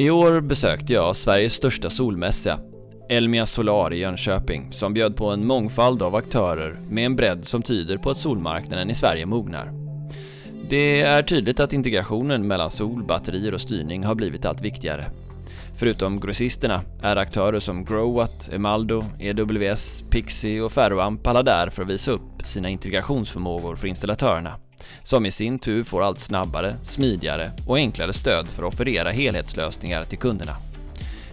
I år besökte jag Sveriges största solmässa, Elmia Solar i Jönköping, som bjöd på en mångfald av aktörer med en bredd som tyder på att solmarknaden i Sverige mognar. Det är tydligt att integrationen mellan sol, batterier och styrning har blivit allt viktigare. Förutom grossisterna är aktörer som Growatt, Emaldo, EWS, Pixie och Ferroamp alla där för att visa upp sina integrationsförmågor för installatörerna, som i sin tur får allt snabbare, smidigare och enklare stöd för att offerera helhetslösningar till kunderna.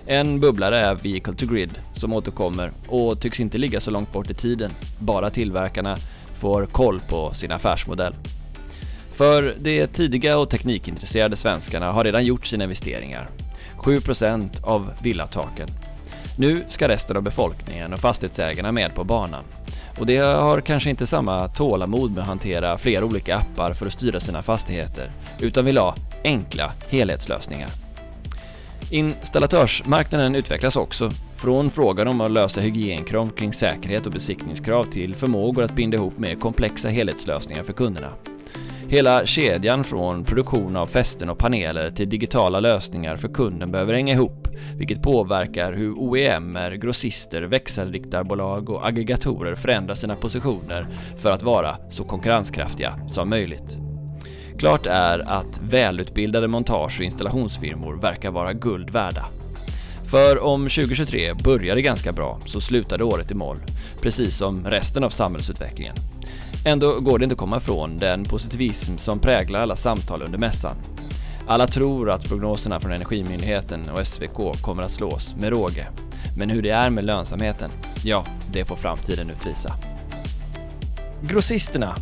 En bubblare är Vehicle to Grid som återkommer och tycks inte ligga så långt bort i tiden, bara tillverkarna får koll på sin affärsmodell. För de tidiga och teknikintresserade svenskarna har redan gjort sina investeringar 7% av villataken. Nu ska resten av befolkningen och fastighetsägarna med på banan. Och de har kanske inte samma tålamod med att hantera flera olika appar för att styra sina fastigheter, utan vill ha enkla helhetslösningar. Installatörsmarknaden utvecklas också, från frågan om att lösa hygienkrav kring säkerhet och besiktningskrav till förmågor att binda ihop mer komplexa helhetslösningar för kunderna. Hela kedjan från produktion av fästen och paneler till digitala lösningar för kunden behöver hänga ihop, vilket påverkar hur OEMer, grossister, växelriktarbolag och aggregatorer förändrar sina positioner för att vara så konkurrenskraftiga som möjligt. Klart är att välutbildade montage och installationsfirmor verkar vara guld värda. För om 2023 började ganska bra så slutade året i moll, precis som resten av samhällsutvecklingen. Ändå går det inte att komma ifrån den positivism som präglar alla samtal under mässan. Alla tror att prognoserna från Energimyndigheten och SVK kommer att slås med råge. Men hur det är med lönsamheten, ja, det får framtiden utvisa. Grossisterna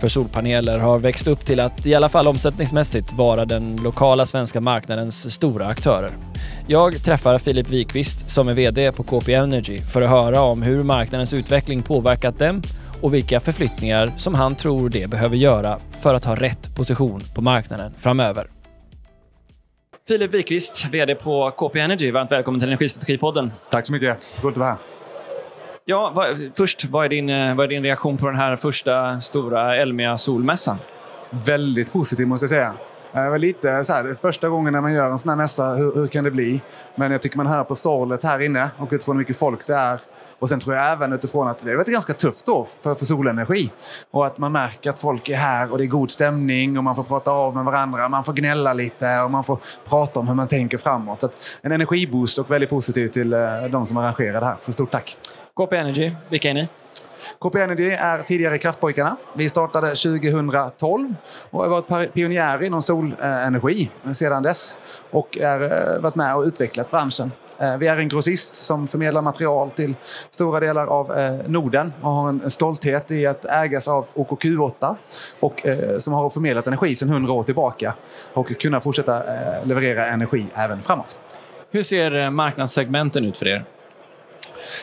för solpaneler har växt upp till att, i alla fall omsättningsmässigt, vara den lokala svenska marknadens stora aktörer. Jag träffar Filip Wikvist som är VD på KP Energy för att höra om hur marknadens utveckling påverkat dem och vilka förflyttningar som han tror det behöver göra för att ha rätt position på marknaden framöver. Filip Wikvist, VD på KP Energy. Varmt välkommen till Energistrategipodden. Tack så mycket. Roligt att vara här. Ja, vad, först, vad är, din, eh, vad är din reaktion på den här första stora Elmia solmässan? Väldigt positiv måste jag säga. Det var lite så här, första gången när man gör en sån här mässa, hur, hur kan det bli? Men jag tycker man hör på sorlet här inne och utifrån hur mycket folk det är och sen tror jag även utifrån att det har varit ett ganska tufft år för, för solenergi. Och att man märker att folk är här och det är god stämning och man får prata av med varandra. Man får gnälla lite och man får prata om hur man tänker framåt. Så en energiboost och väldigt positiv till eh, de som arrangerar det här. Så stort tack! KP Energy, vilka är ni? KP Energy är tidigare Kraftpojkarna. Vi startade 2012 och har varit pionjärer inom solenergi sedan dess och har eh, varit med och utvecklat branschen. Eh, vi är en grossist som förmedlar material till stora delar av eh, Norden och har en stolthet i att ägas av OKQ8 och som har förmedlat energi sedan 100 år tillbaka och kunna fortsätta leverera energi även framåt. Hur ser marknadssegmenten ut för er?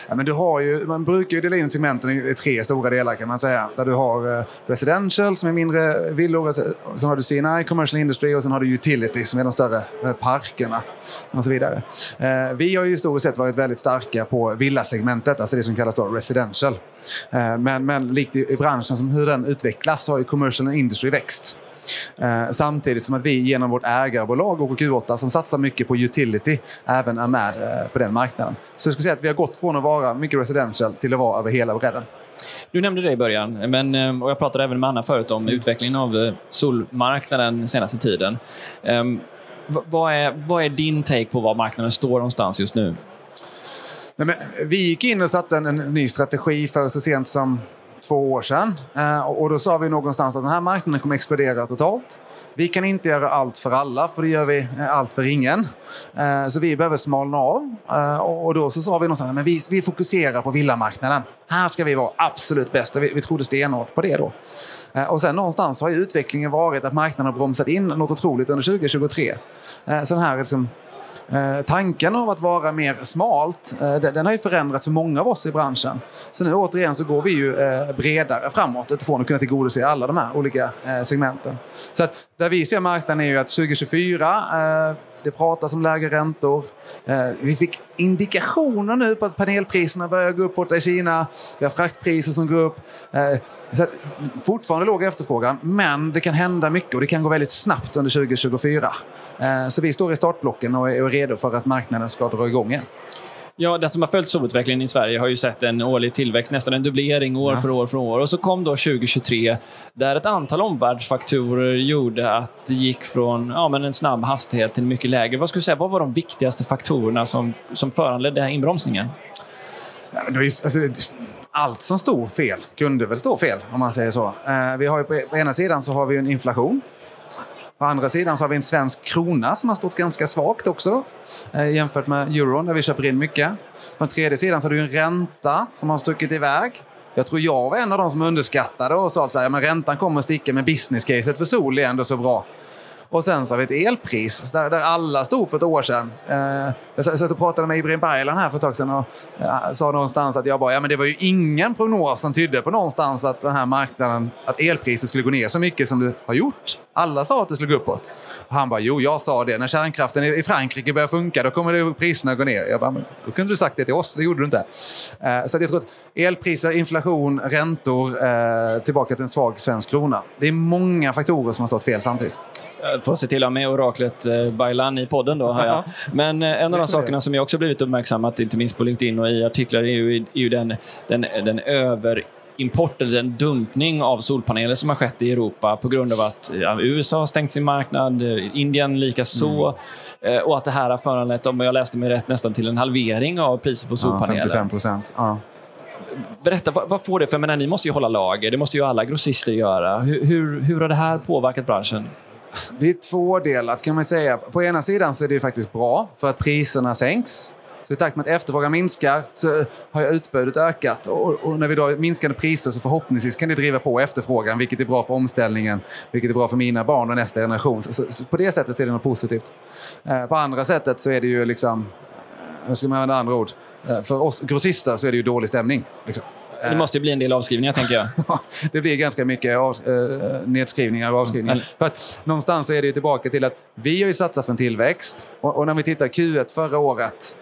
Ja, men du har ju, man brukar ju dela in segmenten i tre stora delar kan man säga. Där du har eh, residential som är mindre villor, sen har du CNI, commercial industry och sen har du utility som är de större eh, parkerna och så vidare. Eh, vi har ju historiskt sett varit väldigt starka på villasegmentet, alltså det som kallas då residential. Men, men likt i, i branschen, som hur den utvecklas, så har ju commercial industry växt. Eh, samtidigt som att vi genom vårt ägarbolag OKQ8 som satsar mycket på utility även är med eh, på den marknaden. Så jag skulle säga att vi har gått från att vara mycket residential till att vara över hela bredden. Du nämnde det i början, men, eh, och jag pratade även med Anna förut om utvecklingen av solmarknaden den senaste tiden. Um, vad, är, vad är din take på var marknaden står någonstans just nu? Nej, men, vi gick in och satte en, en ny strategi för så sent som två år sedan. Eh, och då sa vi någonstans att den här marknaden kommer explodera totalt. Vi kan inte göra allt för alla, för det gör vi eh, allt för ingen. Eh, så vi behöver smalna av. Och då så sa vi någonstans att vi, vi fokuserar på villamarknaden. Här ska vi vara absolut bäst. Vi, vi trodde stenhårt på det då. Och sen någonstans har utvecklingen varit att marknaden har bromsat in något otroligt under 2023. Så den här liksom Eh, tanken av att vara mer smalt, eh, den har ju förändrats för många av oss i branschen. Så nu återigen så går vi ju eh, bredare framåt utifrån att kunna tillgodose alla de här olika eh, segmenten. Så att där vi ser marknaden är ju att 2024 det pratas om lägre räntor. Eh, vi fick indikationer nu på att panelpriserna börjar gå uppåt i Kina. Vi har fraktpriser som går upp. Eh, så fortfarande låg efterfrågan, men det kan hända mycket och det kan gå väldigt snabbt under 2024. Eh, så vi står i startblocken och är redo för att marknaden ska dra igång igen. Ja, den som har följt solutvecklingen i Sverige har ju sett en årlig tillväxt, nästan en dubblering år ja. för år för år. Och så kom då 2023 där ett antal omvärldsfaktorer gjorde att det gick från ja, men en snabb hastighet till mycket lägre. Vad skulle du säga, vad var de viktigaste faktorerna som, som föranledde inbromsningen? Ja, alltså, allt som stod fel kunde väl stå fel, om man säger så. Eh, vi har på, på ena sidan så har vi en inflation Å andra sidan så har vi en svensk krona som har stått ganska svagt också eh, jämfört med euron där vi köper in mycket. På den tredje sidan så har du en ränta som har stuckit iväg. Jag tror jag var en av de som underskattade och sa att ja, räntan kommer att sticka men business-caset för sol är ändå så bra. Och sen så har vi ett elpris där, där alla stod för ett år sedan. Eh, jag satt och pratade med Ibrahim Baylan här för ett tag sedan och eh, sa någonstans att jag bara, ja men det var ju ingen prognos som tydde på någonstans att den här marknaden, att elpriset skulle gå ner så mycket som det har gjort. Alla sa att det skulle gå uppåt. Och han bara, jo jag sa det. När kärnkraften i Frankrike börjar funka då kommer det, priserna gå ner. Jag bara, men då kunde du sagt det till oss. Det gjorde du inte. Eh, så jag tror att elpriser, inflation, räntor, eh, tillbaka till en svag svensk krona. Det är många faktorer som har stått fel samtidigt. Jag får se till att ha med oraklet eh, Baylan i podden då, har jag. Men eh, en av de sakerna som jag också blivit uppmärksammat, inte minst på LinkedIn och i artiklar, är ju, är ju den, den, den över import eller en dumpning av solpaneler som har skett i Europa på grund av att USA har stängt sin marknad, Indien likaså. Mm. Eh, och att det här har föranlett, om jag läste mig rätt, nästan till en halvering av priset på solpaneler. Ja, 55 procent. Ja. Berätta, vad, vad, får det för... Men ni måste ju hålla lager, det måste ju alla grossister göra. Hur, hur, hur har det här påverkat branschen? Alltså, det är två delar kan man säga. På ena sidan så är det faktiskt bra för att priserna sänks. Så i takt med att efterfrågan minskar så har utbudet ökat. Och, och när vi då har minskande priser så förhoppningsvis kan det driva på efterfrågan, vilket är bra för omställningen, vilket är bra för mina barn och nästa generation. Så, så, så på det sättet så är det något positivt. Eh, på andra sättet så är det ju liksom, eh, hur ska man använda andra ord? Eh, för oss grossister så är det ju dålig stämning. Liksom. Det måste ju bli en del avskrivningar, tänker jag. det blir ganska mycket av, eh, nedskrivningar och avskrivningar. Mm. För att någonstans så är det tillbaka till att vi har ju satsat för en tillväxt. Och, och när vi tittar Q1 förra året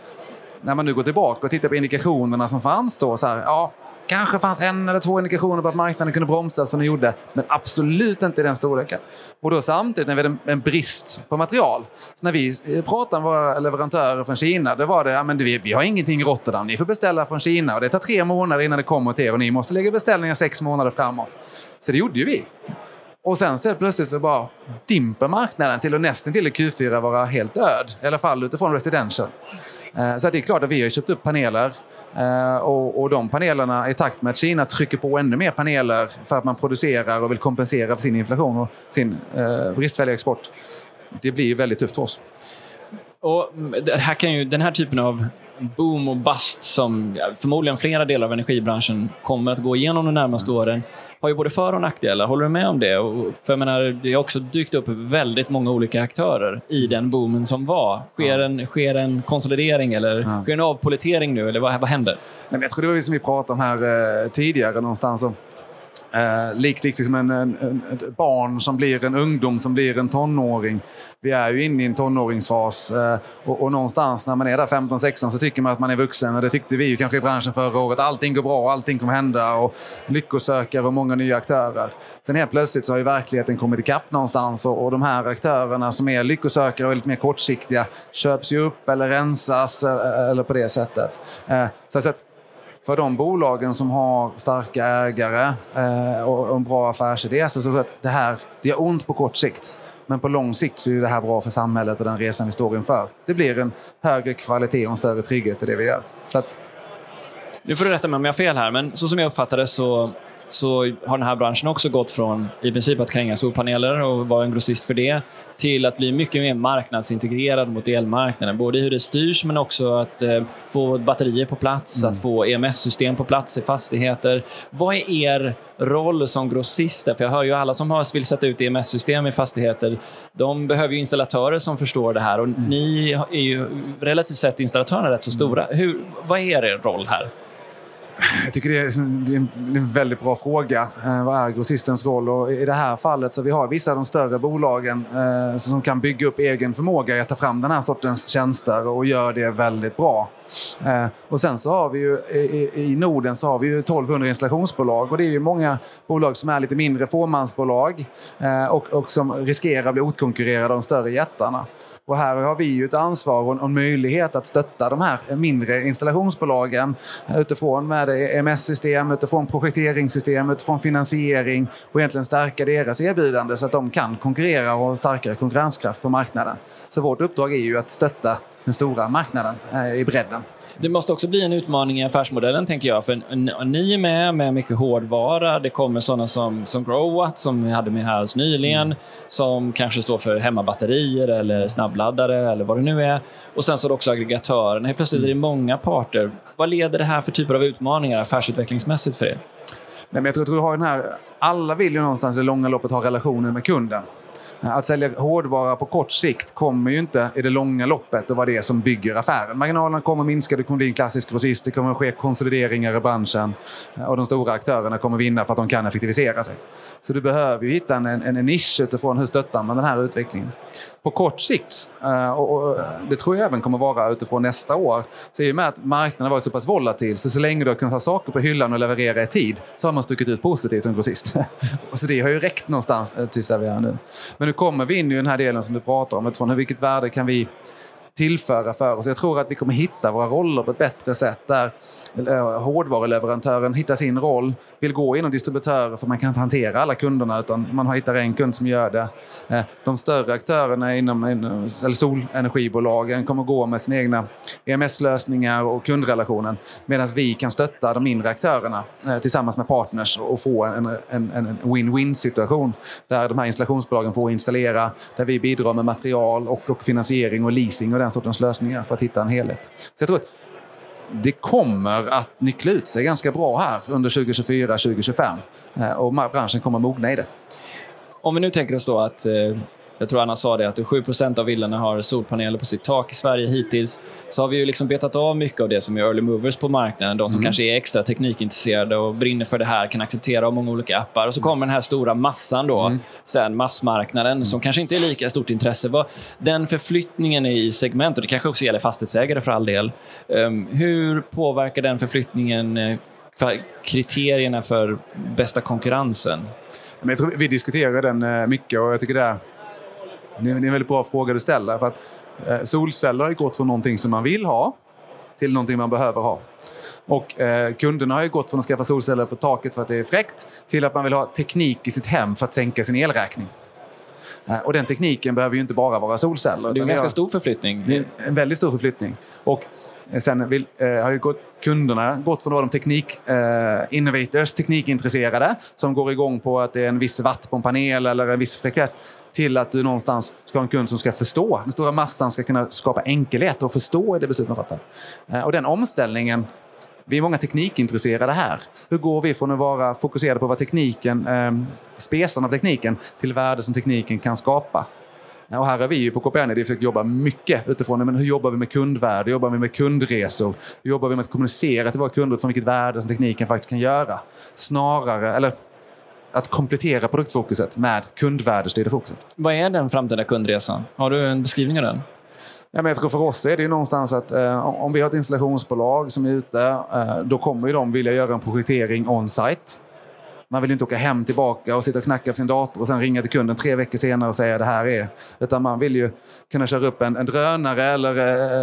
när man nu går tillbaka och tittar på indikationerna som fanns då, så här, ja, kanske fanns en eller två indikationer på att marknaden kunde bromsa som den gjorde, men absolut inte i den storleken. Och då samtidigt när vi hade en brist på material. Så när vi eh, pratade med våra leverantörer från Kina, då var det, ja, men vi, vi har ingenting i Rotterdam, ni får beställa från Kina och det tar tre månader innan det kommer till er och ni måste lägga beställningar sex månader framåt. Så det gjorde ju vi. Och sen så plötsligt så bara dimper marknaden till att nästan till Q4 vara helt död. I alla fall utifrån residential. Eh, så det är klart att vi har köpt upp paneler eh, och, och de panelerna i takt med att Kina trycker på ännu mer paneler för att man producerar och vill kompensera för sin inflation och sin eh, bristfälliga export. Det blir väldigt tufft för oss. Och här kan ju, den här typen av boom och bust som förmodligen flera delar av energibranschen kommer att gå igenom de närmaste åren har ju både för och nackdelar. Håller du med om det? Och för jag menar, det har också dykt upp väldigt många olika aktörer i den boomen som var. Sker, ja. en, sker en konsolidering eller ja. sker en avpolitering nu? Eller vad, vad händer? Nej, jag tror det var det som vi pratade om här eh, tidigare någonstans. Om Eh, likt liksom en, en, en, ett barn som blir en ungdom som blir en tonåring. Vi är ju inne i en tonåringsfas eh, och, och, någonstans när man är där 15-16 så tycker man att man är vuxen och det tyckte vi ju kanske i branschen förra året. Allting går bra, allting kommer hända och lyckosökare och många nya aktörer. Sen helt plötsligt så har ju verkligheten kommit ikapp någonstans och, och de här aktörerna som är lyckosökare och lite mer kortsiktiga köps ju upp eller rensas eh, eller på det sättet. Eh, så att för de bolagen som har starka ägare eh, och en bra affärsidé så tror jag att det här det gör ont på kort sikt. Men på lång sikt så är det här bra för samhället och den resan vi står inför. Det blir en högre kvalitet och en större trygghet i det vi gör. Så att... Nu får du rätta mig om jag har fel här, men så som jag uppfattar det så så har den här branschen också gått från i princip att kränga solpaneler och vara en grossist för det till att bli mycket mer marknadsintegrerad mot elmarknaden. Både i hur det styrs men också att eh, få batterier på plats, mm. att få EMS-system på plats i fastigheter. Vad är er roll som grossister? För jag hör ju alla som vill sätta ut EMS-system i fastigheter, de behöver ju installatörer som förstår det här och mm. ni är ju relativt sett installatörerna rätt så stora. Hur, vad är er roll här? Jag tycker liksom, det är, en väldigt bra fråga. Eh, vad är grossistens roll? Och I det här fallet så vi har vissa av de större bolagen eh, som kan bygga upp egen förmåga i att ta fram den här sortens tjänster och gör det väldigt bra. Eh, och sen så har vi ju i, i Norden så har vi ju 1200 installationsbolag och det är ju många bolag som är lite mindre fåmansbolag eh, och, och som riskerar att bli utkonkurrerade av de större jättarna. Och här har vi ju ett ansvar och en möjlighet att stötta de här mindre installationsbolagen utifrån med EMS-system, utifrån projekteringssystem, utifrån finansiering och egentligen stärka deras erbjudande så att de kan konkurrera och ha starkare konkurrenskraft på marknaden. Så vårt uppdrag är ju att stötta den stora marknaden eh, i bredden. Det måste också bli en utmaning i affärsmodellen, tänker jag. För ni är med med mycket hårdvara. Det kommer sådana som, som Growwatt, som vi hade med här alldeles nyligen, mm. som kanske står för hemmabatterier eller snabbladdare eller vad det nu är. Och sen så är det också aggregatörerna. Helt plötsligt är det många parter. Vad leder det här för typer av utmaningar affärsutvecklingsmässigt för er? Nej, men jag tror att du har den här, alla vill ju någonstans i det långa loppet ha relationer med kunden. Att sälja hårdvara på kort sikt kommer ju inte i det långa loppet att vara det som bygger affären. Marginalerna kommer minska, det kommer bli en klassisk grossist, det kommer att ske konsolideringar i branschen och de stora aktörerna kommer vinna för att de kan effektivisera sig. Så du behöver ju hitta en, en, en nisch utifrån hur stöttar man den här utvecklingen. På kort sikt, eh, och det tror jag även kommer vara utifrån nästa år, så i och med att marknaden har varit så pass volatil, så så länge du har kunnat ha saker på hyllan och leverera i tid, så har man stuckit ut positivt som grossist. så det har ju räckt någonstans eh, tills där vi är nu. Men nu kommer vi in i den här delen som du pratar om, utifrån vilket värde kan vi tillföra för oss. Jag tror att vi kommer hitta våra roller på ett bättre sätt där eh, hårdvaruleverantören hittar sin roll, vill gå inom distributörer för man kan inte hantera alla kunderna utan man hittar en kund som gör det. Eh, de större aktörerna inom eller solenergibolagen kommer gå med sina egna EMS-lösningar och kundrelationen medan vi kan stötta de mindre aktörerna eh, tillsammans med partners och få en, en win-win situation där de här installationsbolagen får installera, där vi bidrar med material och, och finansiering och leasing och den sortens lösningar för att hitta en helhet. Så jag tror att det kommer att nyckla ut sig ganska bra här under 2024-2025 eh, och branschen kommer att mogna i det. Om vi nu tänker oss då att eh, jag tror Anna sa det, att 7% av villorna har solpaneler på sitt tak i Sverige hittills. Så har vi ju liksom betat av mycket av det som är early movers på marknaden. De som mm. kanske är extra teknikintresserade och brinner för det här, kan acceptera många olika appar. Och så kommer den här stora massan då, mm. sen massmarknaden, mm. som kanske inte är lika stort intresse. Den förflyttningen i segment, och det kanske också gäller fastighetsägare för all del. Um, hur påverkar den förflyttningen eh, kriterierna för bästa konkurrensen? Men jag tror vi diskuterar den eh, mycket och jag tycker det är det är en väldigt bra fråga du ställer. För att, eh, solceller har gått från någonting som man vill ha till någonting man behöver ha. Och eh, kunderna har ju gått från att skaffa solceller på taket för att det är fräckt till att man vill ha teknik i sitt hem för att sänka sin elräkning. Eh, och den tekniken behöver ju inte bara vara solceller. Det är en ganska stor förflyttning. Det är en väldigt stor förflyttning. Och eh, sen vill, eh, har ju gått, kunderna gått från att vara de teknik, eh, innovators, teknikintresserade, som går igång på att det är en viss watt på en panel eller en viss frekvens, till att du någonstans ska ha en kund som ska förstå. Den stora massan ska kunna skapa enkelhet och förstå det beslut man fattar. Eh, och den omställningen vi är många teknikintresserade här. Hur går vi från att vara fokuserade på vad tekniken, eh, spesan av tekniken, till värde som tekniken kan skapa? Och här har vi ju på KPN försökt jobba mycket utifrån men hur jobbar vi med kundvärde, hur jobbar vi med kundresor, hur jobbar vi med att kommunicera till våra kunder utifrån vilket värde som tekniken faktiskt kan göra. Snarare, eller att komplettera produktfokuset med kundvärdestyrda fokuset. Vad är den framtida kundresan? Har du en beskrivning av den? Ja, men jag tror för oss är det någonstans att eh, om vi har ett installationsbolag som är ute, eh, då kommer ju de vilja göra en projektering on-site. Man vill inte åka hem tillbaka och sitta och knacka på sin dator och sen ringa till kunden tre veckor senare och säga det här är. Utan man vill ju kunna köra upp en, en drönare eller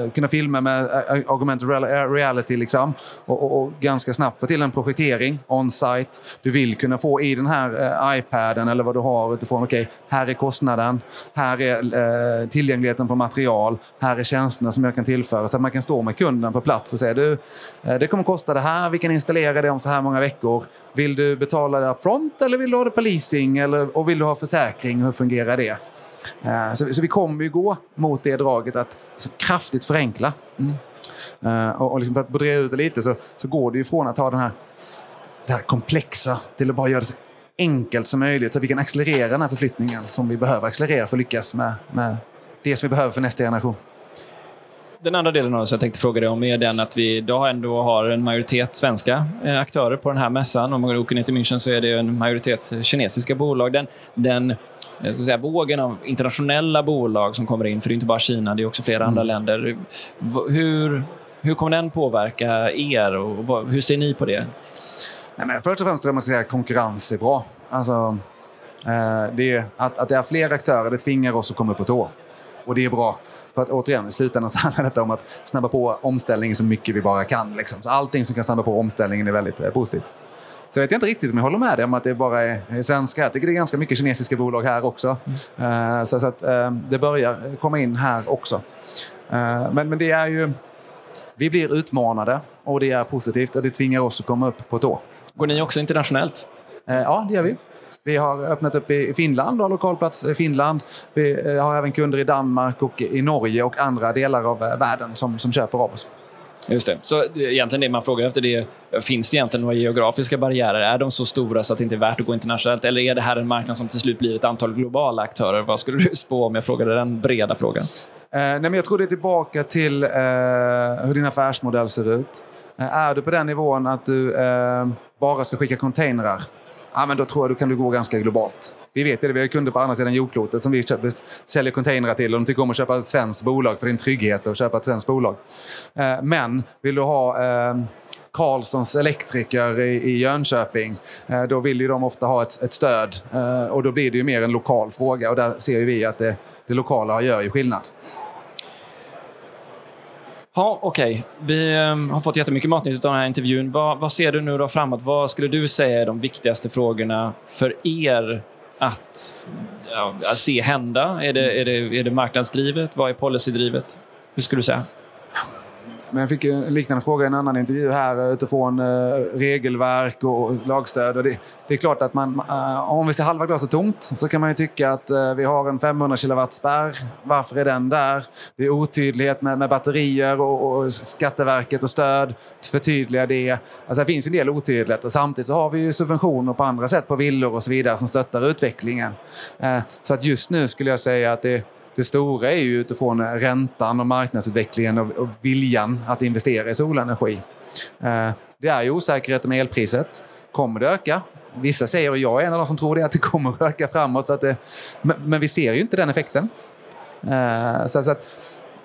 eh, kunna filma med eh, augmented eh, reality liksom. Och, och, och, ganska snabbt få till en projektering on-site. Du vill kunna få i den här eh, iPaden eller vad du har utifrån, okej, okay, här är kostnaden, här är eh, tillgängligheten på material, här är tjänsterna som jag kan tillföra. Så att man kan stå med kunden på plats och säga du, eh, det kommer kosta det här, vi kan installera det om så här många veckor. Vill du betala det upfront eller vill du ha det på leasing? Eller, och vill du ha försäkring? Hur fungerar det? Eh, så, så, vi kommer ju gå mot det draget att så kraftigt förenkla. Mm. Uh, och, och liksom för att brodera ut det lite så, så går det ju från att ha den här, det här komplexa till att bara göra det så enkelt som möjligt så att vi kan accelerera den här förflyttningen som vi behöver accelerera för att lyckas med, med det som vi behöver för nästa generation. Den andra delen av det som jag tänkte fråga dig om är den att vi idag ändå har en majoritet svenska eh, aktörer på den här mässan. Om man åker ner till München så är det en majoritet kinesiska bolag. Den, den ska säga, vågen av internationella bolag som kommer in, för det är inte bara Kina, det är också flera mm. andra länder. Hur, hur kommer den påverka er och hur ser ni på det? Nej, men först och främst tror jag man ska säga att konkurrens är bra. Alltså, eh, det, att, att det är fler aktörer det tvingar oss att komma upp på tå. Och det är bra. För att återigen, i slutändan så handlar detta om att snabba på omställningen så mycket vi bara kan. Liksom. Så allting som kan snabba på omställningen är väldigt eh, positivt. Så jag vet inte riktigt om jag håller med dig om att det bara är, svenska. Jag tycker det är ganska mycket kinesiska bolag här också. Mm. Uh, så, att uh, det börjar komma in här också. Uh, men, men det är ju... Vi blir utmanade och det är positivt och det tvingar oss att komma upp på tå. Går ni också internationellt? ja, det gör vi. Vi har öppnat upp i Finland och har lokalplats i Finland. Vi har även kunder i Danmark och i Norge och andra delar av världen som, som köper av oss. Just det. Så egentligen det man frågar efter det finns det egentligen några geografiska barriärer? Är de så stora så att det inte är värt att gå internationellt? Eller är det här en marknad som till slut blir ett antal globala aktörer? Vad skulle du spå om jag frågade den breda frågan? Eh, nej, men jag tror det är tillbaka till eh, hur din affärsmodell ser ut. Eh, är du på den nivån att du eh, bara ska skicka containrar, ja, men då tror jag du kan du gå ganska globalt. Vi vet det, vi har kunder på andra sidan jordklotet som vi köper, säljer containrar till och de tycker om att köpa ett svenskt bolag för det är en trygghet att köpa ett svenskt bolag. Eh, men vill du ha eh, Karlssons elektriker i, i Jönköping, eh, då vill ju de ofta ha ett, ett stöd. och då blir det ju mer en lokal fråga och där ser vi att det, det lokala gör ju skillnad. Ja, okej. Okay. Vi um, har fått jättemycket matnyttigt av den här intervjun. Vad, vad, ser du nu då framåt? Vad skulle du säga är de viktigaste frågorna för er att ja, se hända? Är det, är, det, är det marknadsdrivet? Vad är policydrivet? Hur skulle du säga? Men jag fick en liknande fråga i en annan intervju här eh, utifrån eh, regelverk och lagstöd. Och det, det, är klart att man, eh, om vi ser halva glaset tomt så kan man ju tycka att vi har en 500 kilowatt spärr. Varför är den där? Det är otydlighet med, med batterier och, och Skatteverket och stöd. Förtydliga det. Alltså det finns en del otydligheter. Samtidigt så har vi ju subventioner på andra sätt på villor och så vidare som stöttar utvecklingen. så att just nu skulle jag säga att det det stora är ju utifrån eh, räntan och marknadsutvecklingen och, viljan att investera i solenergi. Eh, det är ju osäkerhet om elpriset. Kommer det öka? Vissa säger, och jag är en av de som tror det, att det kommer att öka framåt. För att det, men, vi ser ju inte den effekten. Eh, så, att,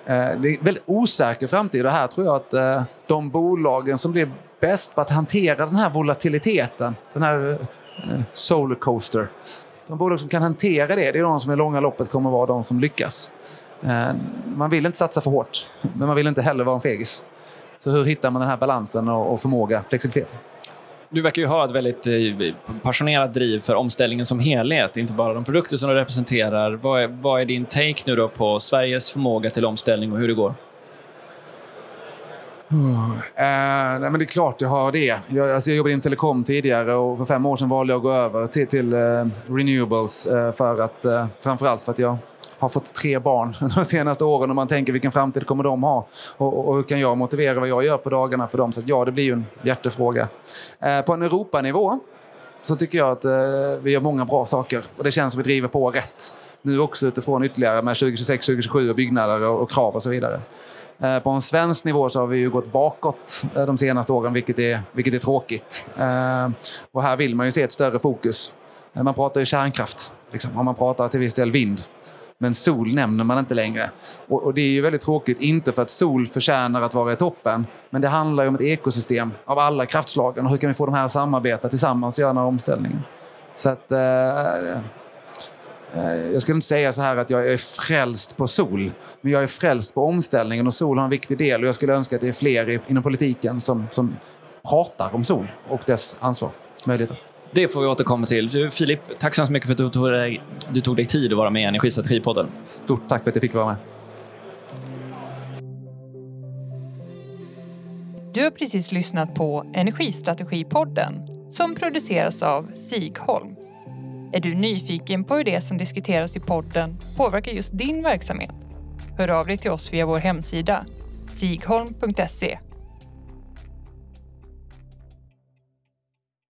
det är en väldigt osäker framtid och här tror jag att de bolagen som blir bäst på att hantera den här volatiliteten, den här solarcoaster, de bolag som kan hantera det, det är de som i långa loppet kommer vara de som lyckas. Eh, man vill inte satsa för hårt, men man vill inte heller vara en fegis. Så hur hittar man den här balansen och förmåga, flexibilitet? Du verkar ju ha ett väldigt eh, passionerat driv för omställningen som helhet, inte bara de produkter som du representerar. Vad är, vad är din take nu då på Sveriges förmåga till omställning och hur det går? Uh, nej, men det är klart jag har det. Jag, alltså jag jobbade inom telekom tidigare och för fem år sedan valde jag att gå över till, till uh, renewables uh, för att, uh, framförallt för att jag har fått tre barn de senaste åren och man tänker vilken framtid kommer de ha? Och, och, och hur kan jag motivera vad jag gör på dagarna för dem? Så ja, det blir ju en hjärtefråga. på en Europanivå så tycker jag att vi gör många bra saker. Och det känns som vi driver på rätt. Nu också utifrån ytterligare med 2026, 2027 och byggnader och, och krav och så vidare. Eh, på en svensk nivå så har vi ju gått bakåt eh, de senaste åren, vilket är, vilket är tråkigt. Eh, och här vill man ju se ett större fokus. Man pratar ju kärnkraft, liksom, och man pratar till viss del vind. Men sol nämner man inte längre. Och, och, det är ju väldigt tråkigt, inte för att sol förtjänar att vara i toppen, men det handlar ju om ett ekosystem av alla kraftslagen och hur kan vi få de här att samarbeta tillsammans och göra den här omställningen. Så att... Eh, jag skulle inte säga så här att jag är frälst på sol, men jag är frälst på omställningen och sol har en viktig del. Och jag skulle önska att det är fler inom politiken som, som pratar om sol och dess ansvar, möjligheter. Det får vi återkomma till. Filip, tack så mycket för att du tog dig, du tog dig tid att vara med i Energistrategipodden. Stort tack för att jag fick vara med. Du har precis lyssnat på Energistrategipodden som produceras av Sigholm. Är du nyfiken på hur det som diskuteras i podden påverkar just din verksamhet? Hör av dig till oss via vår hemsida sigholm.se